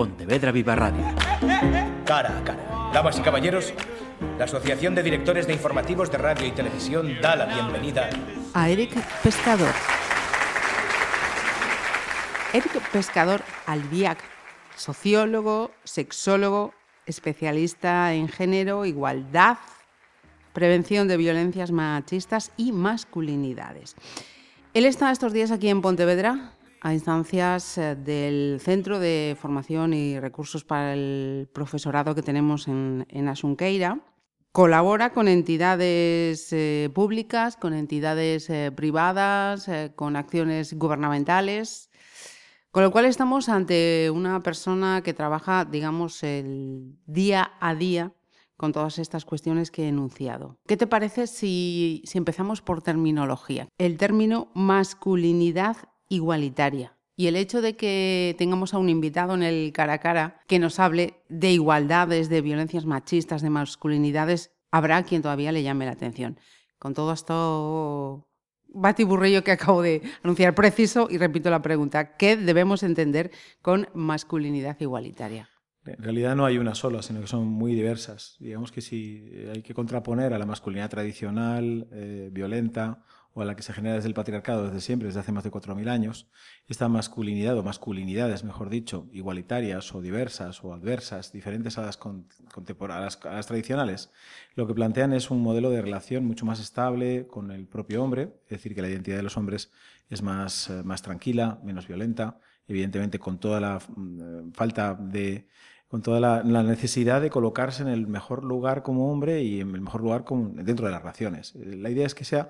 Pontevedra Viva Radio. Cara a cara. Damas y caballeros, la Asociación de Directores de Informativos de Radio y Televisión da la bienvenida a Eric Pescador. Eric Pescador Albiac, sociólogo, sexólogo, especialista en género, igualdad, prevención de violencias machistas y masculinidades. Él está estos días aquí en Pontevedra a instancias eh, del Centro de Formación y Recursos para el Profesorado que tenemos en, Asunqueira. Colabora con entidades eh, públicas, con entidades eh, privadas, con acciones gubernamentales, con lo cual estamos ante una persona que trabaja, digamos, el día a día con todas estas cuestiones que he enunciado. ¿Qué te parece si empezamos por terminología? El término masculinidad igualitaria. Y el hecho de que tengamos a un invitado en el cara a cara que nos hable de igualdades, de violencias machistas, de masculinidades, habrá quien todavía le llame la atención. Con todo esto batiburrillo que acabo de anunciar preciso y repito la pregunta, ¿qué debemos entender con masculinidad igualitaria? En realidad no hay una sola, sino que son muy diversas. Digamos que si hay que contraponer a la masculinidad tradicional, eh, violenta o a la que se genera desde el patriarcado desde siempre, desde hace más de 4.000 años, esta masculinidad o masculinidades, mejor dicho, igualitarias o diversas o adversas, diferentes a las, a las, tradicionales, lo que plantean es un modelo de relación mucho más estable con el propio hombre, es decir, que la identidad de los hombres es más, eh, más tranquila, menos violenta, evidentemente con toda la mm, falta de con toda la, necesidad de colocarse en el mejor lugar como hombre y en el mejor lugar dentro de las relaciones. La idea es que sea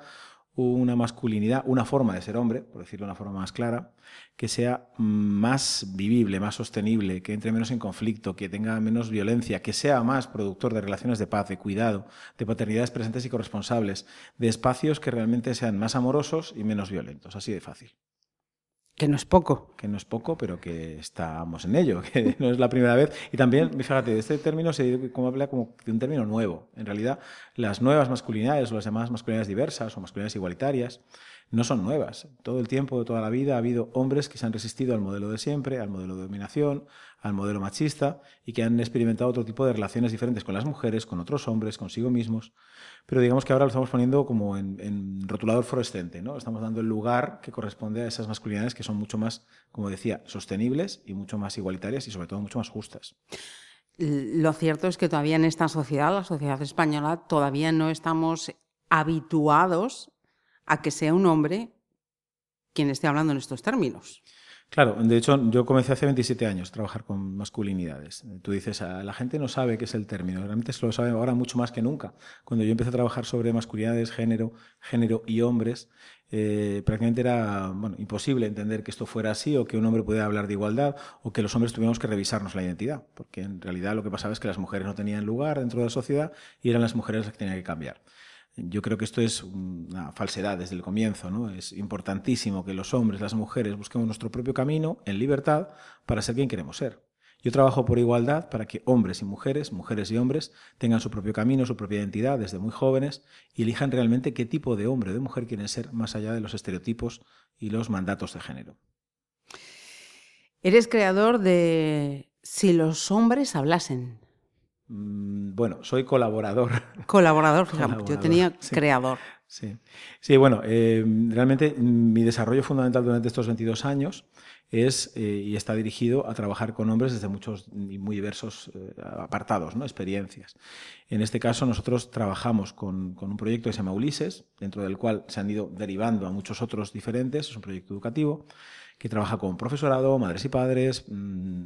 una masculinidad, una forma de ser hombre, por decirlo de una forma más clara, que sea más vivible, más sostenible, que entre menos en conflicto, que tenga menos violencia, que sea más productor de relaciones de paz, de cuidado, de paternidades presentes y corresponsables, de espacios que realmente sean más amorosos y menos violentos, así de fácil. Que no es poco. Que no es poco, pero que estamos en ello, que no es la primera vez. Y también, fíjate, este término se como habla como de un término nuevo. En realidad, las nuevas masculinidades o las llamadas masculinidades diversas o masculinidades igualitarias no son nuevas. Todo el tiempo, toda la vida, ha habido hombres que se han resistido al modelo de siempre, al modelo de dominación, al modelo machista y que han experimentado otro tipo de relaciones diferentes con las mujeres, con otros hombres, consigo mismos pero digamos que ahora lo estamos poniendo como en, rotulador fluorescente, ¿no? Estamos dando el lugar que corresponde a esas masculinidades que son mucho más, como decía, sostenibles y mucho más igualitarias y sobre todo mucho más justas. Lo cierto es que todavía en esta sociedad, la sociedad española, todavía no estamos habituados a que sea un hombre quien esté hablando en estos términos. Claro, de hecho yo comencé hace 27 años a trabajar con masculinidades. Tú dices, ah, la gente no sabe qué es el término, realmente se lo sabe ahora mucho más que nunca. Cuando yo empecé a trabajar sobre masculinidades, género, género y hombres, eh, prácticamente era imposible entender que esto fuera así o que un hombre pudiera hablar de igualdad o que los hombres tuviéramos que revisarnos la identidad, porque en realidad lo que pasaba es que las mujeres no tenían lugar dentro de la sociedad y eran las mujeres las que tenían que cambiar. Yo creo que esto es una falsedad desde el comienzo. ¿no? Es importantísimo que los hombres, las mujeres, busquemos nuestro propio camino en libertad para ser quien queremos ser. Yo trabajo por igualdad para que hombres y mujeres, mujeres y hombres, tengan su propio camino, su propia identidad desde muy jóvenes y elijan realmente qué tipo de hombre o de mujer quieren ser más allá de los estereotipos y los mandatos de género. Eres creador de Si los hombres hablasen. Mm, bueno, soy colaborador. Colaborador, yo tenía creador. Sí, sí bueno, eh, realmente mi desarrollo fundamental durante estos 22 años es eh, y está dirigido a trabajar con hombres desde muchos y muy diversos eh, apartados, ¿no? experiencias. En este caso, nosotros trabajamos con, con, un proyecto que se llama Ulises, dentro del cual se han ido derivando a muchos otros diferentes, es un proyecto educativo que trabaja con profesorado, madres y padres, mm,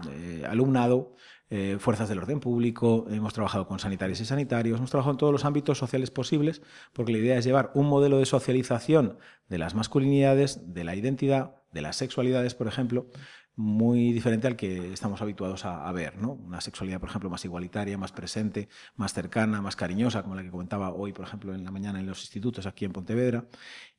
alumnado, eh, fuerzas del orden público, hemos trabajado con sanitarios y sanitarios, hemos trabajado en todos los ámbitos sociales posibles, porque la idea es llevar un modelo de socialización de las masculinidades, de la identidad, de las sexualidades, por ejemplo, muy diferente al que estamos habituados a, ver, ¿no? Una sexualidad, por ejemplo, más igualitaria, más presente, más cercana, más cariñosa, como la que comentaba hoy, por ejemplo, en la mañana en los institutos aquí en Pontevedra,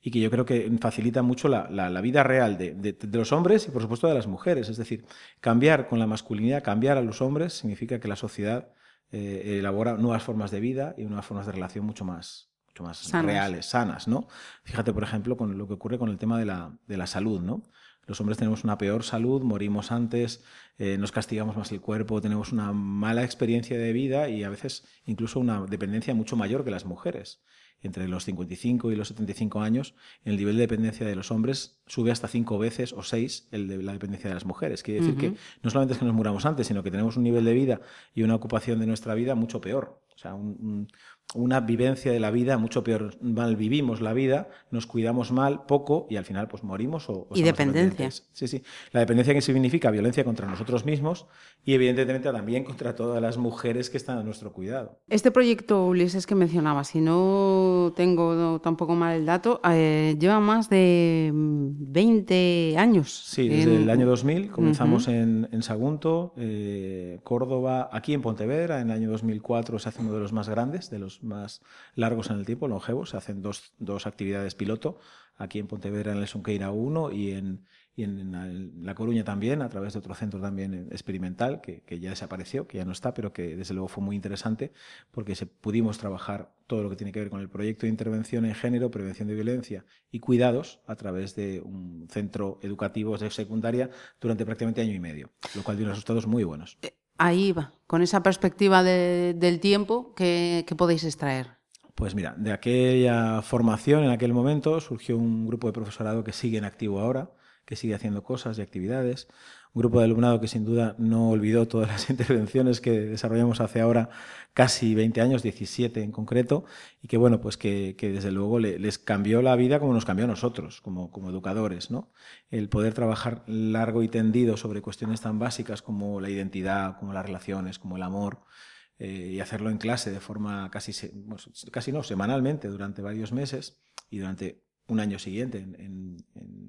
y que yo creo que facilita mucho la, vida real de, los hombres y, por supuesto, de las mujeres. Es decir, cambiar con la masculinidad, cambiar a los hombres, significa que la sociedad eh, elabora nuevas formas de vida y nuevas formas de relación mucho más, mucho más reales, sanas, ¿no? Fíjate, por ejemplo, con lo que ocurre con el tema de la, de la salud, ¿no? Los hombres tenemos una peor salud, morimos antes, eh, nos castigamos más el cuerpo, tenemos una mala experiencia de vida y a veces incluso una dependencia mucho mayor que las mujeres entre los 55 y los 75 años, el nivel de dependencia de los hombres sube hasta cinco veces o seis el de la dependencia de las mujeres. Quiere decir que no solamente es que nos muramos antes, sino que tenemos un nivel de vida y una ocupación de nuestra vida mucho peor. O sea, una vivencia de la vida mucho peor. Mal vivimos la vida, nos cuidamos mal, poco, y al final pues morimos o... y dependencia. Sí, sí. La dependencia que significa violencia contra nosotros mismos y evidentemente también contra todas las mujeres que están a nuestro cuidado. Este proyecto, Ulises, que mencionaba, si no tengo tampoco mal el dato, eh, lleva más de 20 años. Sí, desde el año 2000 comenzamos en, Sagunto, eh, Córdoba, aquí en Pontevedra, en el año 2004 se hace uno de los más grandes, de los más largos en el tiempo, longevos. Se hacen dos, dos actividades piloto, aquí en Pontevedra en el Sunqueira 1 y en, y en La Coruña también, a través de otro centro también experimental, que, que, ya desapareció, que ya no está, pero que desde luego fue muy interesante porque se, pudimos trabajar todo lo que tiene que ver con el proyecto de intervención en género, prevención de violencia y cuidados a través de un centro educativo de secundaria durante prácticamente año y medio, lo cual dio unos resultados muy buenos. Ahí va, con esa perspectiva del tiempo, ¿qué, podéis extraer? Pues mira, de aquella formación en aquel momento surgió un grupo de profesorado que sigue en activo ahora, que sigue haciendo cosas y actividades un grupo de alumnado que sin duda no olvidó todas las intervenciones que desarrollamos hace ahora casi 20 años, 17 en concreto, y que bueno, pues que, desde luego les cambió la vida como nos cambió a nosotros, como, como educadores, ¿no? El poder trabajar largo y tendido sobre cuestiones tan básicas como la identidad, como las relaciones, como el amor, eh, y hacerlo en clase de forma casi, casi no, semanalmente durante varios meses y durante un año siguiente, en,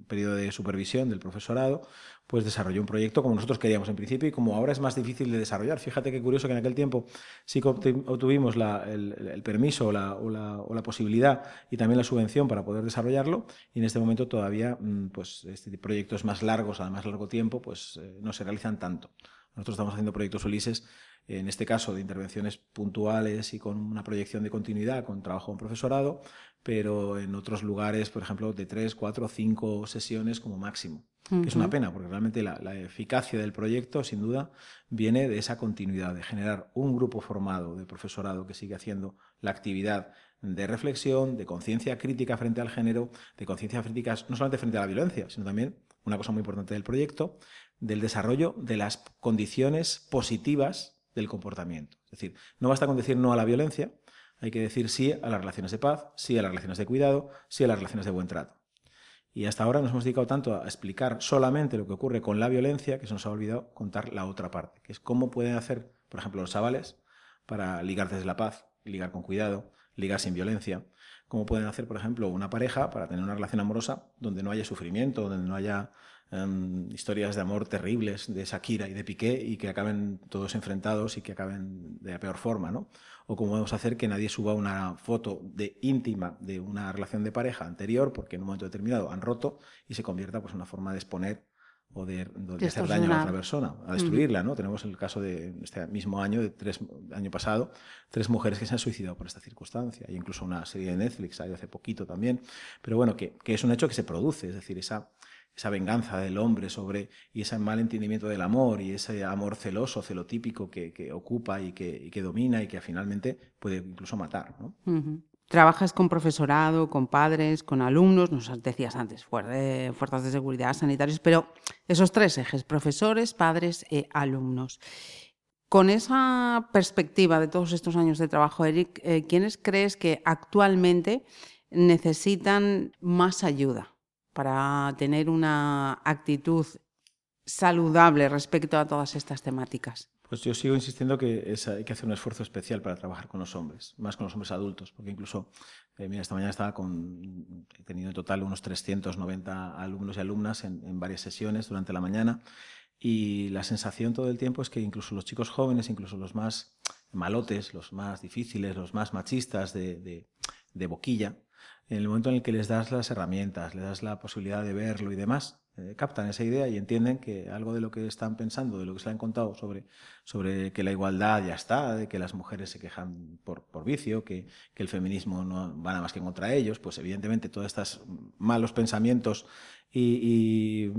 periodo de supervisión del profesorado, pues desarrolló un proyecto como nosotros queríamos en principio y como ahora es más difícil de desarrollar. Fíjate qué curioso que en aquel tiempo sí que obtuvimos el, permiso o la, posibilidad y también la subvención para poder desarrollarlo y en este momento todavía mm, pues este proyectos más largos, a más largo tiempo, pues eh, no se realizan tanto. Nosotros estamos haciendo proyectos Ulises en este caso de intervenciones puntuales y con una proyección de continuidad, con trabajo en profesorado, pero en otros lugares, por ejemplo, de tres, cuatro, cinco sesiones como máximo. que es una pena, porque realmente la, eficacia del proyecto, sin duda, viene de esa continuidad, de generar un grupo formado de profesorado que sigue haciendo la actividad de reflexión, de conciencia crítica frente al género, de conciencia crítica no solamente frente a la violencia, sino también, una cosa muy importante del proyecto, del desarrollo de las condiciones positivas del comportamiento. Es decir, no basta con decir no a la violencia, hay que decir sí a las relaciones de paz, sí a las relaciones de cuidado, sí a las relaciones de buen trato. Y hasta ahora nos hemos dedicado tanto a explicar solamente lo que ocurre con la violencia que se nos ha olvidado contar la otra parte, que es cómo pueden hacer, por ejemplo, los chavales para ligar desde la paz, ligar con cuidado, ligar sin violencia, cómo pueden hacer, por ejemplo, una pareja para tener una relación amorosa donde no haya sufrimiento, donde no haya Em, historias de amor terribles de Shakira y de Piqué y que acaben todos enfrentados y que acaben de la peor forma, ¿no? O cómo vamos a hacer que nadie suba una foto de íntima de una relación de pareja anterior porque en un momento determinado han roto y se convierta pues en una forma de exponer o de, hacer daño a otra persona, a destruirla, ¿no? Tenemos el caso de este mismo año, de tres, año pasado, tres mujeres que se han suicidado por esta circunstancia, y incluso una serie de Netflix, hay hace poquito también, pero bueno, que, que es un hecho que se produce, es decir, esa, esa venganza del hombre sobre y ese mal entendimiento del amor y ese amor celoso, celotípico que, que ocupa y que, que, domina y que finalmente puede incluso matar. ¿no? Trabajas con profesorado, con padres, con alumnos, nos decías antes, fuerzas de seguridad, sanitarios, pero esos tres ejes, profesores, padres e alumnos. Con esa perspectiva de todos estos años de trabajo, Eric, eh, ¿quiénes crees que actualmente necesitan más ayuda? Para tener una actitud saludable respecto a todas estas temáticas? Pues yo sigo insistiendo que hay que hacer un esfuerzo especial para trabajar con los hombres, más con los hombres adultos, porque incluso, eh, mira, esta mañana estaba con, he tenido en total unos 390 alumnos y alumnas en, varias sesiones durante la mañana, y la sensación todo el tiempo es que incluso los chicos jóvenes, incluso los más malotes, los más difíciles, los más machistas de boquilla, en el momento en el que les das las herramientas, les das la posibilidad de verlo y demás, eh, captan esa idea y entienden que algo de lo que están pensando, de lo que se han contado sobre, sobre que la igualdad ya está, de que las mujeres se quejan por, por vicio, que, que, el feminismo no va nada más que contra ellos, pues evidentemente todos estos malos pensamientos y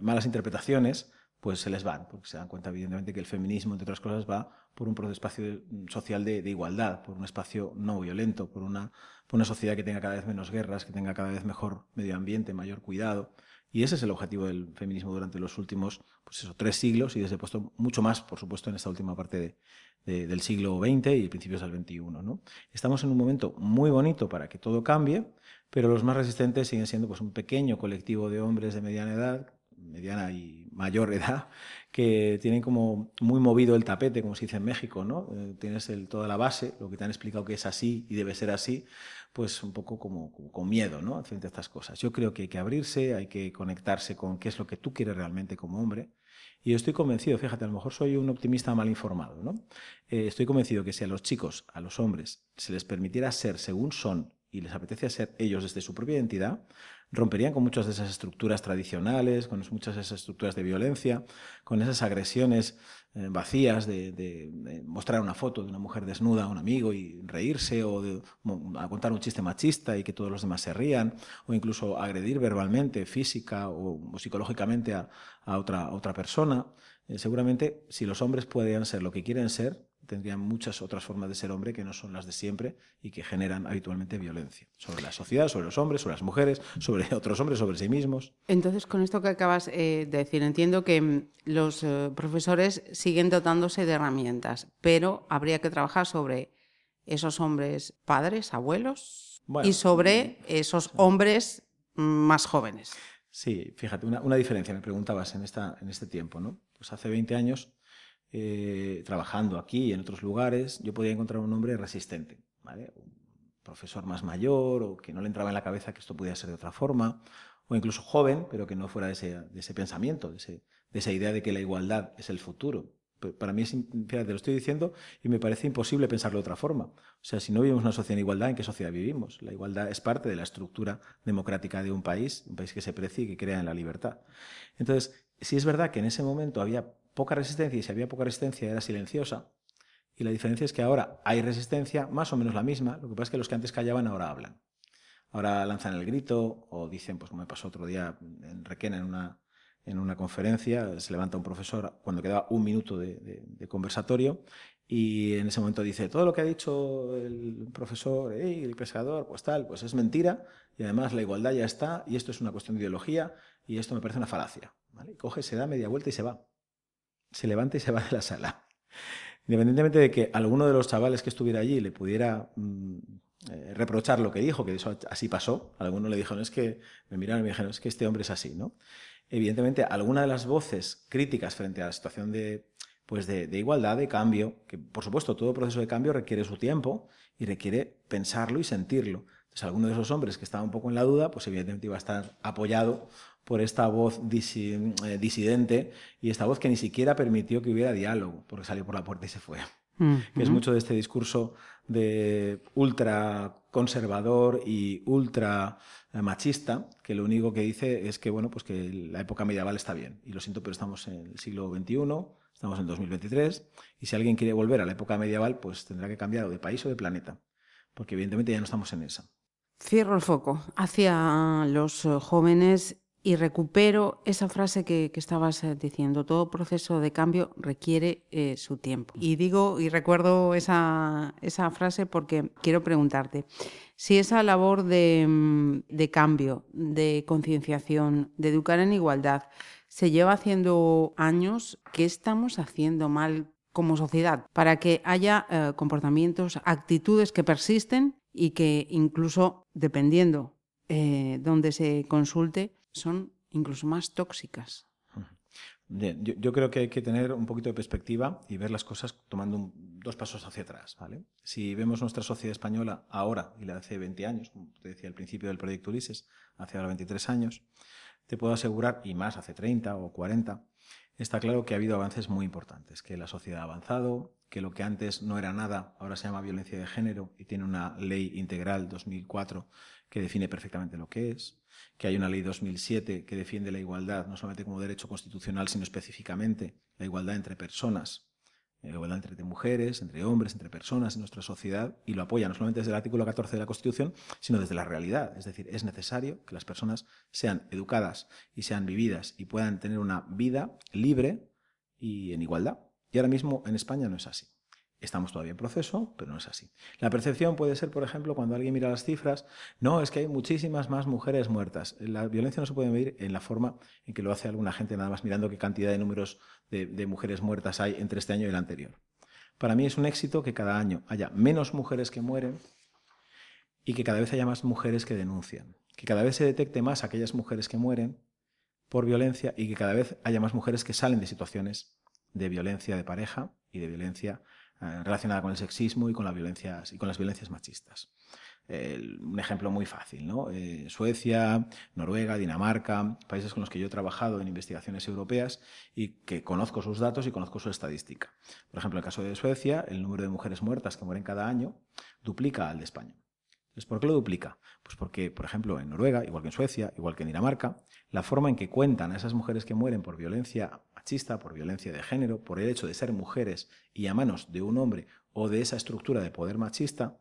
malas interpretaciones pues se les van, porque se dan cuenta evidentemente que el feminismo, entre otras cosas, va por un espacio social de, de igualdad, por un espacio no violento, por una, por una sociedad que tenga cada vez menos guerras, que tenga cada vez mejor medio ambiente, mayor cuidado. Y ese es el objetivo del feminismo durante los últimos pues eso, tres siglos y desde puesto mucho más, por supuesto, en esta última parte de, de, del siglo XX y principios del XXI. ¿no? Estamos en un momento muy bonito para que todo cambie, pero los más resistentes siguen siendo pues, un pequeño colectivo de hombres de mediana edad mediana y mayor edad, que tienen como muy movido el tapete, como se dice en México, ¿no? Eh, tienes toda la base, lo que te han explicado que es así y debe ser así, pues un poco como, como con miedo, ¿no? Frente a estas cosas. Yo creo que hay que abrirse, hay que conectarse con qué es lo que tú quieres realmente como hombre. Y yo estoy convencido, fíjate, a lo mejor soy un optimista mal informado, ¿no? Eh, estoy convencido que si a los chicos, a los hombres, se les permitiera ser según son y les apetece ser ellos desde su propia identidad, romperían con muchas de esas estructuras tradicionales, con muchas de esas estructuras de violencia, con esas agresiones eh, vacías de, mostrar una foto de una mujer desnuda a un amigo y reírse, o de contar un chiste machista y que todos los demás se rían, o incluso agredir verbalmente, física o, psicológicamente a, otra, otra persona. Eh, seguramente, si los hombres pueden ser lo que quieren ser, tendrían muchas otras formas de ser hombre que no son las de siempre y que generan habitualmente violencia sobre la sociedad, sobre los hombres, sobre las mujeres, sobre otros hombres, sobre sí mismos. Entonces, con esto que acabas eh, de decir, entiendo que mm, los eh, profesores siguen dotándose de herramientas, pero habría que trabajar sobre esos hombres padres, abuelos y sobre esos hombres más jóvenes. Sí, fíjate, una, una, diferencia, me preguntabas en, esta, en este tiempo, ¿no? Pues hace 20 años eh, trabajando aquí y en otros lugares, yo podía encontrar un hombre resistente, ¿vale? Un profesor más mayor o que no le entraba en la cabeza que esto podía ser de otra forma, o incluso joven, pero que no fuera de ese, pensamiento, de, esa idea de que la igualdad es el futuro. Para mí, es, te lo estoy diciendo y me parece imposible pensarlo de otra forma. O sea, si no vivimos una sociedad en igualdad, ¿en qué sociedad vivimos? La igualdad es parte de la estructura democrática de un país, un país que se precie y que crea en la libertad. Entonces, si es verdad que en ese momento había poca resistencia y si había poca resistencia era silenciosa. Y la diferencia es que ahora hay resistencia más o menos la misma, lo que pasa es que los que antes callaban ahora hablan. Ahora lanzan el grito o dicen, pues como me pasó otro día en Requena en una, en una conferencia, se levanta un profesor cuando quedaba un minuto de, conversatorio y en ese momento dice, todo lo que ha dicho el profesor, el pescador, pues tal, pues es mentira y además la igualdad ya está y esto es una cuestión de ideología y esto me parece una falacia. ¿vale? coge, se da media vuelta y se va se levanta y se va de la sala. Independientemente de que alguno de los chavales que estuviera allí le pudiera mm, eh, reprochar lo que dijo, que eso así pasó, alguno le dijeron, es que me miraron y me dijeron, es que este hombre es así, ¿no? Evidentemente, alguna de las voces críticas frente a la situación de, pues de, de, igualdad, de cambio, que por supuesto todo proceso de cambio requiere su tiempo y requiere pensarlo y sentirlo. Entonces, alguno de esos hombres que estaba un poco en la duda, pues evidentemente iba a estar apoyado por esta voz eh, disidente y esta voz que ni siquiera permitió que hubiera diálogo, porque salió por la puerta y se fue. Mm, que es mucho de este discurso de ultra conservador y ultra eh, machista, que lo único que dice es que, bueno, pues que la época medieval está bien. Y lo siento, pero estamos en el siglo XXI, estamos en 2023, y si alguien quiere volver a la época medieval, pues tendrá que cambiar de país o de planeta, porque evidentemente ya no estamos en esa. Cierro el foco hacia los eh, jóvenes y recupero esa frase que, estabas eh, diciendo, todo proceso de cambio requiere eh, su tiempo. Y digo y recuerdo esa, frase porque quiero preguntarte, si esa labor de, mm, de cambio, de concienciación, de educar en igualdad, se lleva haciendo años, ¿qué estamos haciendo mal como sociedad para que haya eh, comportamientos, actitudes que persisten y que incluso, dependiendo donde se consulte, son incluso más tóxicas. Yo, creo que hay que tener un poquito de perspectiva y ver las cosas tomando dos pasos hacia atrás. ¿vale? Si vemos nuestra sociedad española ahora y la de hace 20 años, como te decía al principio del proyecto Ulises, hace ahora 23 años, te puedo asegurar, y más hace 30 o 40, está claro que ha habido avances muy importantes, que la sociedad ha avanzado, que lo que antes no era nada, ahora se llama violencia de género y tiene una ley integral 2004 que define perfectamente lo que es, que hay una ley 2007 que defiende la igualdad no solamente como derecho constitucional, sino específicamente la igualdad entre personas, la igualdad entre mujeres, entre hombres, entre personas en nuestra sociedad, y lo apoya no solamente desde el artículo 14 de la Constitución, sino desde la realidad. Es decir, es necesario que las personas sean educadas y sean vividas y puedan tener una vida libre y en igualdad. Y ahora mismo en España no es así. Estamos todavía en proceso, pero no es así. La percepción puede ser, por ejemplo, cuando alguien mira las cifras, no, es que hay muchísimas más mujeres muertas. La violencia no se puede medir en la forma en que lo hace alguna gente, nada más mirando qué cantidad de números de, de mujeres muertas hay entre este año y el anterior. Para mí es un éxito que cada año haya menos mujeres que mueren y que cada vez haya más mujeres que denuncian. Que cada vez se detecte más aquellas mujeres que mueren por violencia y que cada vez haya más mujeres que salen de situaciones de violencia de pareja y de violencia eh, relacionada con el sexismo y con, las violencias, y con las violencias machistas. un ejemplo muy fácil, ¿no? Eh, Suecia, Noruega, Dinamarca, países con los que yo he trabajado en investigaciones europeas y que conozco sus datos y conozco su estadística. Por ejemplo, en el caso de Suecia, el número de mujeres muertas que mueren cada año duplica al de España. Entonces, ¿por qué lo duplica? Pues porque, por ejemplo, en Noruega, igual que en Suecia, igual que en Dinamarca, la forma en que cuentan a esas mujeres que mueren por violencia por violencia de género, por el hecho de ser mujeres y a manos de un hombre o de esa estructura de poder machista,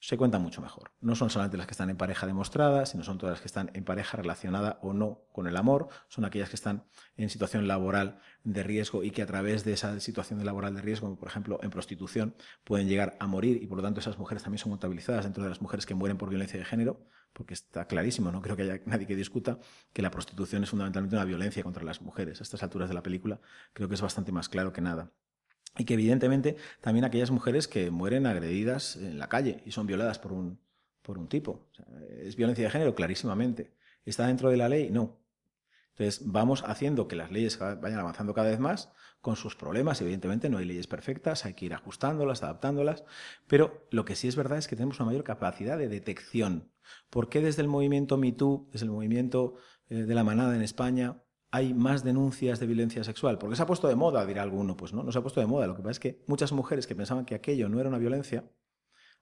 se cuenta mucho mejor. No son solamente las que están en pareja demostrada, sino son todas las que están en pareja relacionada o no con el amor, son aquellas que están en situación laboral de riesgo y que a través de esa situación laboral de riesgo, por ejemplo en prostitución, pueden llegar a morir y por lo tanto esas mujeres también son contabilizadas dentro de las mujeres que mueren por violencia de género, porque está clarísimo, no creo que haya nadie que discuta que la prostitución es fundamentalmente una violencia contra las mujeres. A estas alturas de la película creo que es bastante más claro que nada. Y que evidentemente también aquellas mujeres que mueren agredidas en la calle y son violadas por un, por un tipo. ¿Es violencia de género? Clarísimamente. ¿Está dentro de la ley? No. Entonces vamos haciendo que las leyes vayan avanzando cada vez más con sus problemas. Evidentemente no hay leyes perfectas, hay que ir ajustándolas, adaptándolas, pero lo que sí es verdad es que tenemos una mayor capacidad de detección. ¿Por qué desde el movimiento MeToo, desde el movimiento eh, de la manada en España, hay más denuncias de violencia sexual? Porque se ha puesto de moda, dirá alguno. Pues no, no se ha puesto de moda. Lo que pasa es que muchas mujeres que pensaban que aquello no era una violencia,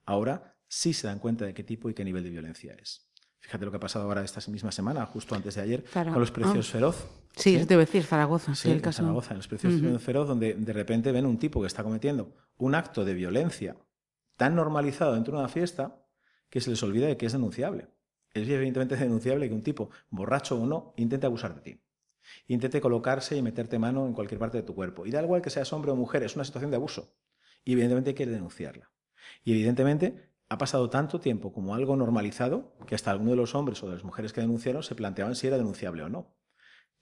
ahora sí se dan cuenta de qué tipo y qué nivel de violencia es. Fíjate lo que ha pasado ahora esta misma semana, justo antes de ayer, con los precios ah. feroz. Sí, ¿sí? debo decir, Zaragoza. Sí, el caso. Zaragoza, en los precios feroz, donde de repente ven un tipo que está cometiendo un acto de violencia tan normalizado dentro de una fiesta que se les olvida de que es denunciable. Es evidentemente denunciable que un tipo, borracho o no, intente abusar de ti. Intente colocarse y meterte mano en cualquier parte de tu cuerpo. Y da igual que seas hombre o mujer, es una situación de abuso. Y evidentemente hay que denunciarla. Y evidentemente ha pasado tanto tiempo como algo normalizado que hasta alguno de los hombres o de las mujeres que denunciaron se planteaban si era denunciable o no.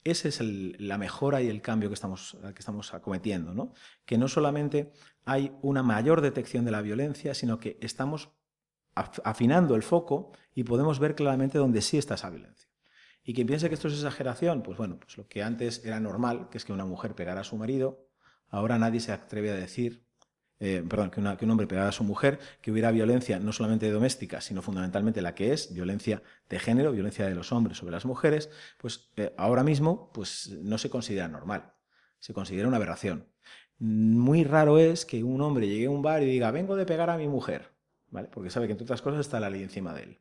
Esa es la mejora y el cambio que estamos, que estamos acometiendo, ¿no? Que no solamente hay una mayor detección de la violencia, sino que estamos afinando el foco y podemos ver claramente dónde sí está esa violencia. Y quien piense que esto es exageración, pues bueno, pues lo que antes era normal, que es que una mujer pegara a su marido, ahora nadie se atreve a decir eh, perdón, que, un hombre pegara a su mujer, que hubiera violencia no solamente doméstica, sino fundamentalmente la que es violencia de género, violencia de los hombres sobre las mujeres, pues eh, ahora mismo pues, no se considera normal, se considera una aberración. Muy raro es que un hombre llegue a un bar y diga, vengo de pegar a mi mujer, ¿vale? porque sabe que entre otras cosas está la ley encima de él.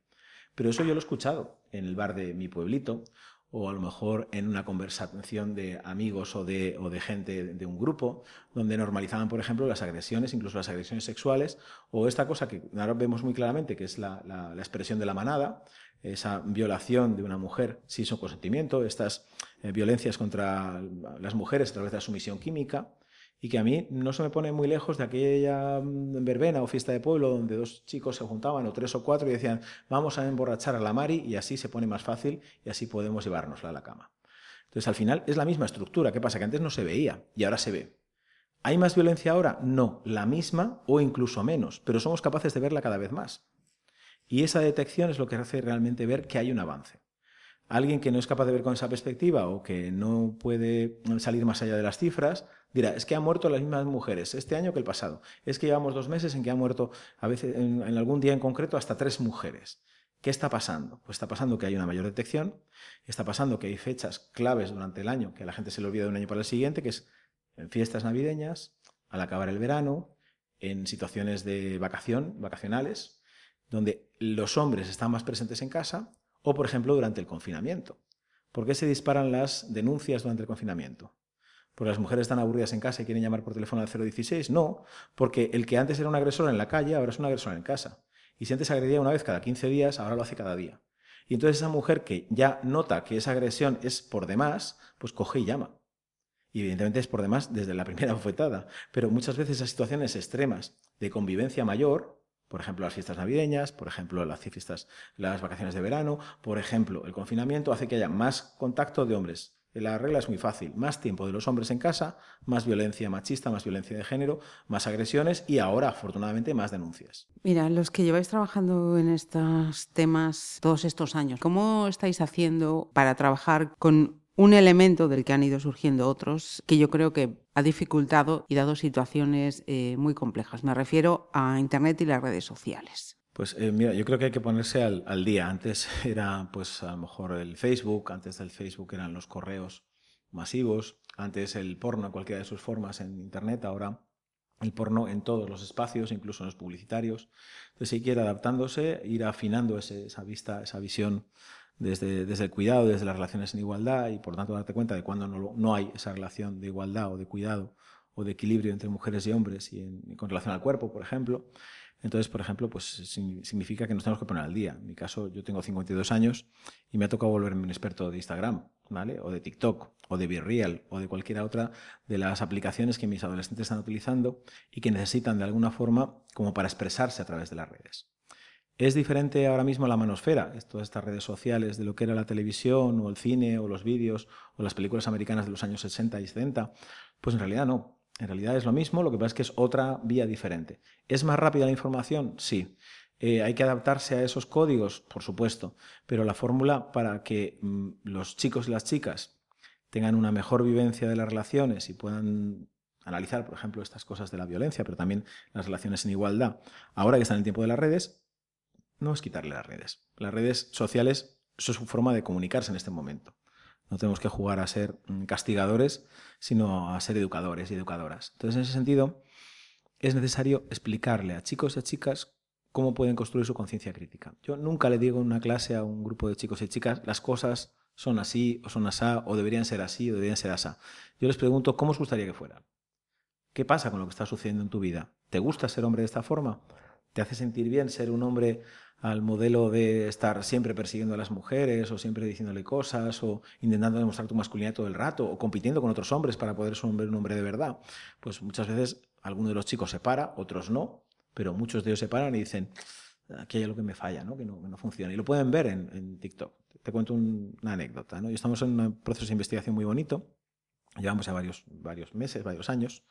Pero eso yo lo he escuchado en el bar de mi pueblito, o a lo mejor en una conversación de amigos o de, o de gente de un grupo, donde normalizaban, por ejemplo, las agresiones, incluso las agresiones sexuales, o esta cosa que ahora vemos muy claramente, que es la, la, expresión de la manada, esa violación de una mujer sin su consentimiento, estas eh, violencias contra las mujeres a través de la sumisión química, y que a mí no se me pone muy lejos de aquella mm, verbena o fiesta de pueblo donde dos chicos se juntaban o tres o cuatro y decían vamos a emborrachar a la Mari y así se pone más fácil y así podemos llevárnosla a la cama. Entonces al final es la misma estructura, ¿qué pasa? Que antes no se veía y ahora se ve. ¿Hay más violencia ahora? No, la misma o incluso menos, pero somos capaces de verla cada vez más. Y esa detección es lo que hace realmente ver que hay un avance. Alguien que no es capaz de ver con esa perspectiva o que no puede salir más allá de las cifras, dirá, es que han muerto las mismas mujeres este año que el pasado. Es que llevamos dos meses en que han muerto, a veces, en, algún día en concreto, hasta tres mujeres. ¿Qué está pasando? Pues está pasando que hay una mayor detección, está pasando que hay fechas claves durante el año que a la gente se le olvida de un año para el siguiente, que es en fiestas navideñas, al acabar el verano, en situaciones de vacación, vacacionales, donde los hombres están más presentes en casa, o por ejemplo durante el confinamiento. ¿Por qué se disparan las denuncias durante el confinamiento? ¿Porque las mujeres están aburridas en casa y quieren llamar por teléfono al 016? No, porque el que antes era un agresor en la calle ahora es un agresor en casa. Y si antes agredía una vez cada 15 días, ahora lo hace cada día. Y entonces esa mujer que ya nota que esa agresión es por demás, pues coge y llama. Y evidentemente es por demás desde la primera bofetada. Pero muchas veces esas situaciones extremas de convivencia mayor, por ejemplo las fiestas navideñas, por ejemplo las fiestas, las vacaciones de verano, por ejemplo el confinamiento, hace que haya más contacto de hombres la regla es muy fácil. Más tiempo de los hombres en casa, más violencia machista, más violencia de género, más agresiones y ahora, afortunadamente, más denuncias. Mira, los que lleváis trabajando en estos temas todos estos años, ¿cómo estáis haciendo para trabajar con un elemento del que han ido surgiendo otros que yo creo que ha dificultado y dado situaciones eh, muy complejas? Me refiero a Internet y las redes sociales. Pues eh, mira, yo creo que hay que ponerse al, día. Antes era, pues a lo mejor el Facebook, antes del Facebook eran los correos masivos, antes el porno cualquiera de sus formas en Internet, ahora el porno en todos los espacios, incluso en los publicitarios. Entonces hay que ir adaptándose, ir afinando esa vista, esa visión desde, el cuidado, desde las relaciones en igualdad y por tanto darte cuenta de cuando no, hay esa relación de igualdad o de cuidado o de equilibrio entre mujeres y hombres y, con relación al cuerpo, por ejemplo. Entonces, por ejemplo, pues significa que nos tenemos que poner al día. En mi caso, yo tengo 52 años y me ha tocado volverme un experto de Instagram, ¿vale? O de TikTok, o de BeReal, o de cualquiera otra de las aplicaciones que mis adolescentes están utilizando y que necesitan de alguna forma como para expresarse a través de las redes. ¿Es diferente ahora mismo la manosfera, todas estas redes sociales, de lo que era la televisión o el cine o los vídeos o las películas americanas de los años 60 y 70? Pues en realidad no. En realidad es lo mismo, lo que pasa es que es otra vía diferente. ¿Es más rápida la información? Sí. Eh, ¿Hay que adaptarse a esos códigos? Por supuesto. Pero la fórmula para que mm, los chicos y las chicas tengan una mejor vivencia de las relaciones y puedan analizar, por ejemplo, estas cosas de la violencia, pero también las relaciones en igualdad, ahora que están en el tiempo de las redes, no es quitarle las redes. Las redes sociales, es su forma de comunicarse en este momento. No tenemos que jugar a ser castigadores, sino a ser educadores y educadoras. Entonces, en ese sentido, es necesario explicarle a chicos y a chicas cómo pueden construir su conciencia crítica. Yo nunca le digo en una clase a un grupo de chicos y chicas, las cosas son así o son así, o deberían ser así o deberían ser así. Yo les pregunto, ¿cómo os gustaría que fueran? ¿Qué pasa con lo que está sucediendo en tu vida? ¿Te gusta ser hombre de esta forma? ¿Te hace sentir bien ser un hombre al modelo de estar siempre persiguiendo a las mujeres o siempre diciéndole cosas o intentando demostrar tu masculinidad todo el rato o compitiendo con otros hombres para poder ser un hombre de verdad, pues muchas veces alguno de los chicos se para, otros no, pero muchos de ellos se paran y dicen, aquí hay algo que me falla, ¿no? Que, no, no funciona. Y lo pueden ver en, TikTok. Te cuento una anécdota. ¿no? Estamos en un proceso de investigación muy bonito. Llevamos ya varios, varios meses, varios años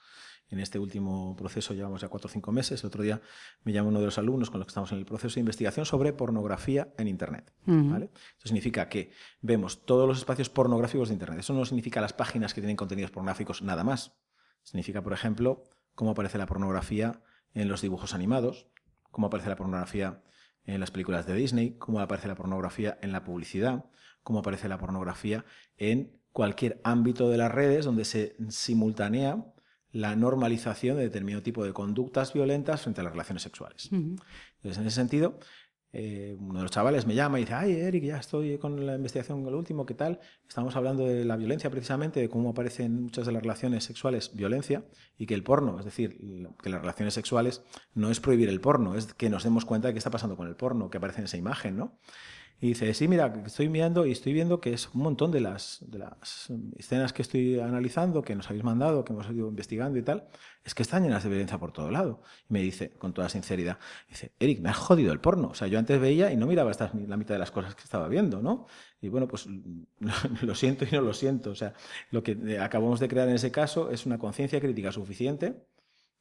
en este último proceso llevamos ya cuatro o cinco meses. El otro día me llamó uno de los alumnos con los que estamos en el proceso de investigación sobre pornografía en Internet. ¿vale? Eso significa que vemos todos los espacios pornográficos de Internet. Eso no significa las páginas que tienen contenidos pornográficos nada más. Significa, por ejemplo, cómo aparece la pornografía en los dibujos animados, cómo aparece la pornografía en las películas de Disney, cómo aparece la pornografía en la publicidad, cómo aparece la pornografía en cualquier ámbito de las redes donde se simultanea la normalización de determinado tipo de conductas violentas frente a las relaciones sexuales. Entonces, en ese sentido, eh, uno de los chavales me llama y dice, ay, Eric, ya estoy con la investigación con lo último, ¿qué tal? Estamos hablando de la violencia precisamente, de cómo aparece en muchas de las relaciones sexuales violencia y que el porno, es decir, que las relaciones sexuales no es prohibir el porno, es que nos demos cuenta de qué está pasando con el porno, que aparece en esa imagen, ¿no? Y dice, sí, mira, estoy mirando y estoy viendo que es un montón de las, de las escenas que estoy analizando, que nos habéis mandado, que hemos ido investigando y tal, es que están llenas de violencia por todo lado. Y me dice, con toda sinceridad, dice, Eric, me has jodido el porno. O sea, yo antes veía y no miraba esta, la mitad de las cosas que estaba viendo, ¿no? Y bueno, pues lo siento y no lo siento. O sea, lo que acabamos de crear en ese caso es una conciencia crítica suficiente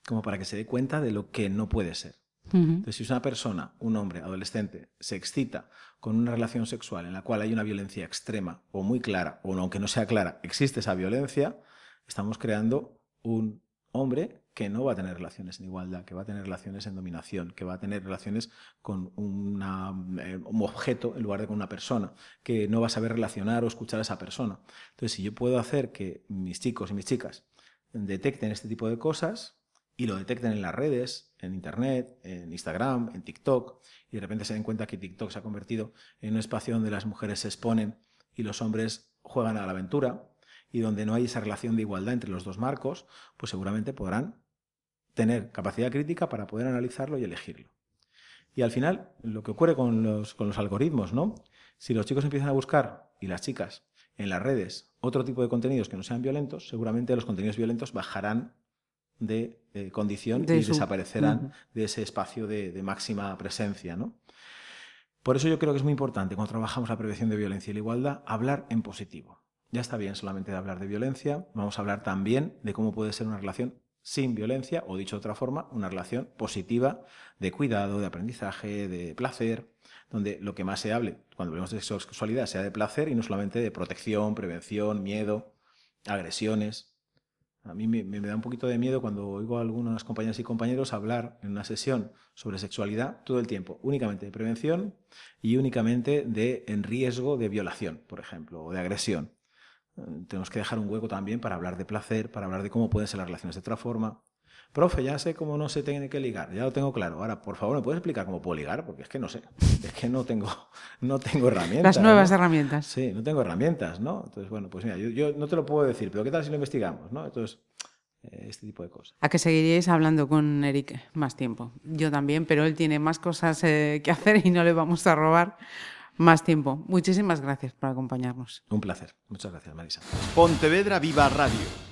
como para que se dé cuenta de lo que no puede ser. Entonces, si una persona, un hombre, adolescente, se excita con una relación sexual en la cual hay una violencia extrema o muy clara, o aunque no sea clara, existe esa violencia, estamos creando un hombre que no va a tener relaciones en igualdad, que va a tener relaciones en dominación, que va a tener relaciones con eh, un objeto en lugar de con una persona, que no va a saber relacionar o escuchar a esa persona. Entonces, si yo puedo hacer que mis chicos y mis chicas detecten este tipo de cosas y lo detecten en las redes, en Internet, en Instagram, en TikTok, y de repente se den cuenta que TikTok se ha convertido en un espacio donde las mujeres se exponen y los hombres juegan a la aventura, y donde no hay esa relación de igualdad entre los dos marcos, pues seguramente podrán tener capacidad crítica para poder analizarlo y elegirlo. Y al final, lo que ocurre con los, con los algoritmos, ¿no? Si los chicos empiezan a buscar, y las chicas, en las redes, otro tipo de contenidos que no sean violentos, seguramente los contenidos violentos bajarán de eh, condición y desaparecerán de ese espacio de, de, máxima presencia, ¿no? Por eso yo creo que es muy importante, cuando trabajamos la prevención de violencia y la igualdad, hablar en positivo. Ya está bien solamente de hablar de violencia, vamos a hablar también de cómo puede ser una relación sin violencia, o dicho de otra forma, una relación positiva de cuidado, de aprendizaje, de placer, donde lo que más se hable cuando hablamos de sexualidad sea de placer y no solamente de protección, prevención, miedo, agresiones. A mí me, da un poquito de miedo cuando oigo a algunas compañeras y compañeros hablar en una sesión sobre sexualidad todo el tiempo, únicamente de prevención y únicamente de en riesgo de violación, por ejemplo, o de agresión. Tenemos que dejar un hueco también para hablar de placer, para hablar de cómo pueden ser las relaciones de otra forma. Profe, ya sé cómo no se tiene que ligar, ya lo tengo claro. Ahora, por favor, ¿me puedes explicar cómo puedo ligar? Porque es que no sé, es que no tengo, no tengo herramientas. Las nuevas herramientas. Sí, no tengo herramientas, ¿no? Entonces, bueno, pues mira, yo, no te lo puedo decir, pero ¿qué tal si lo investigamos, no? Entonces, eh, este tipo de cosas. A que seguiríais hablando con Eric más tiempo. Yo también, pero él tiene más cosas eh, que hacer y no le vamos a robar más tiempo. Muchísimas gracias por acompañarnos. Un placer. Muchas gracias, Marisa. Pontevedra Viva Radio.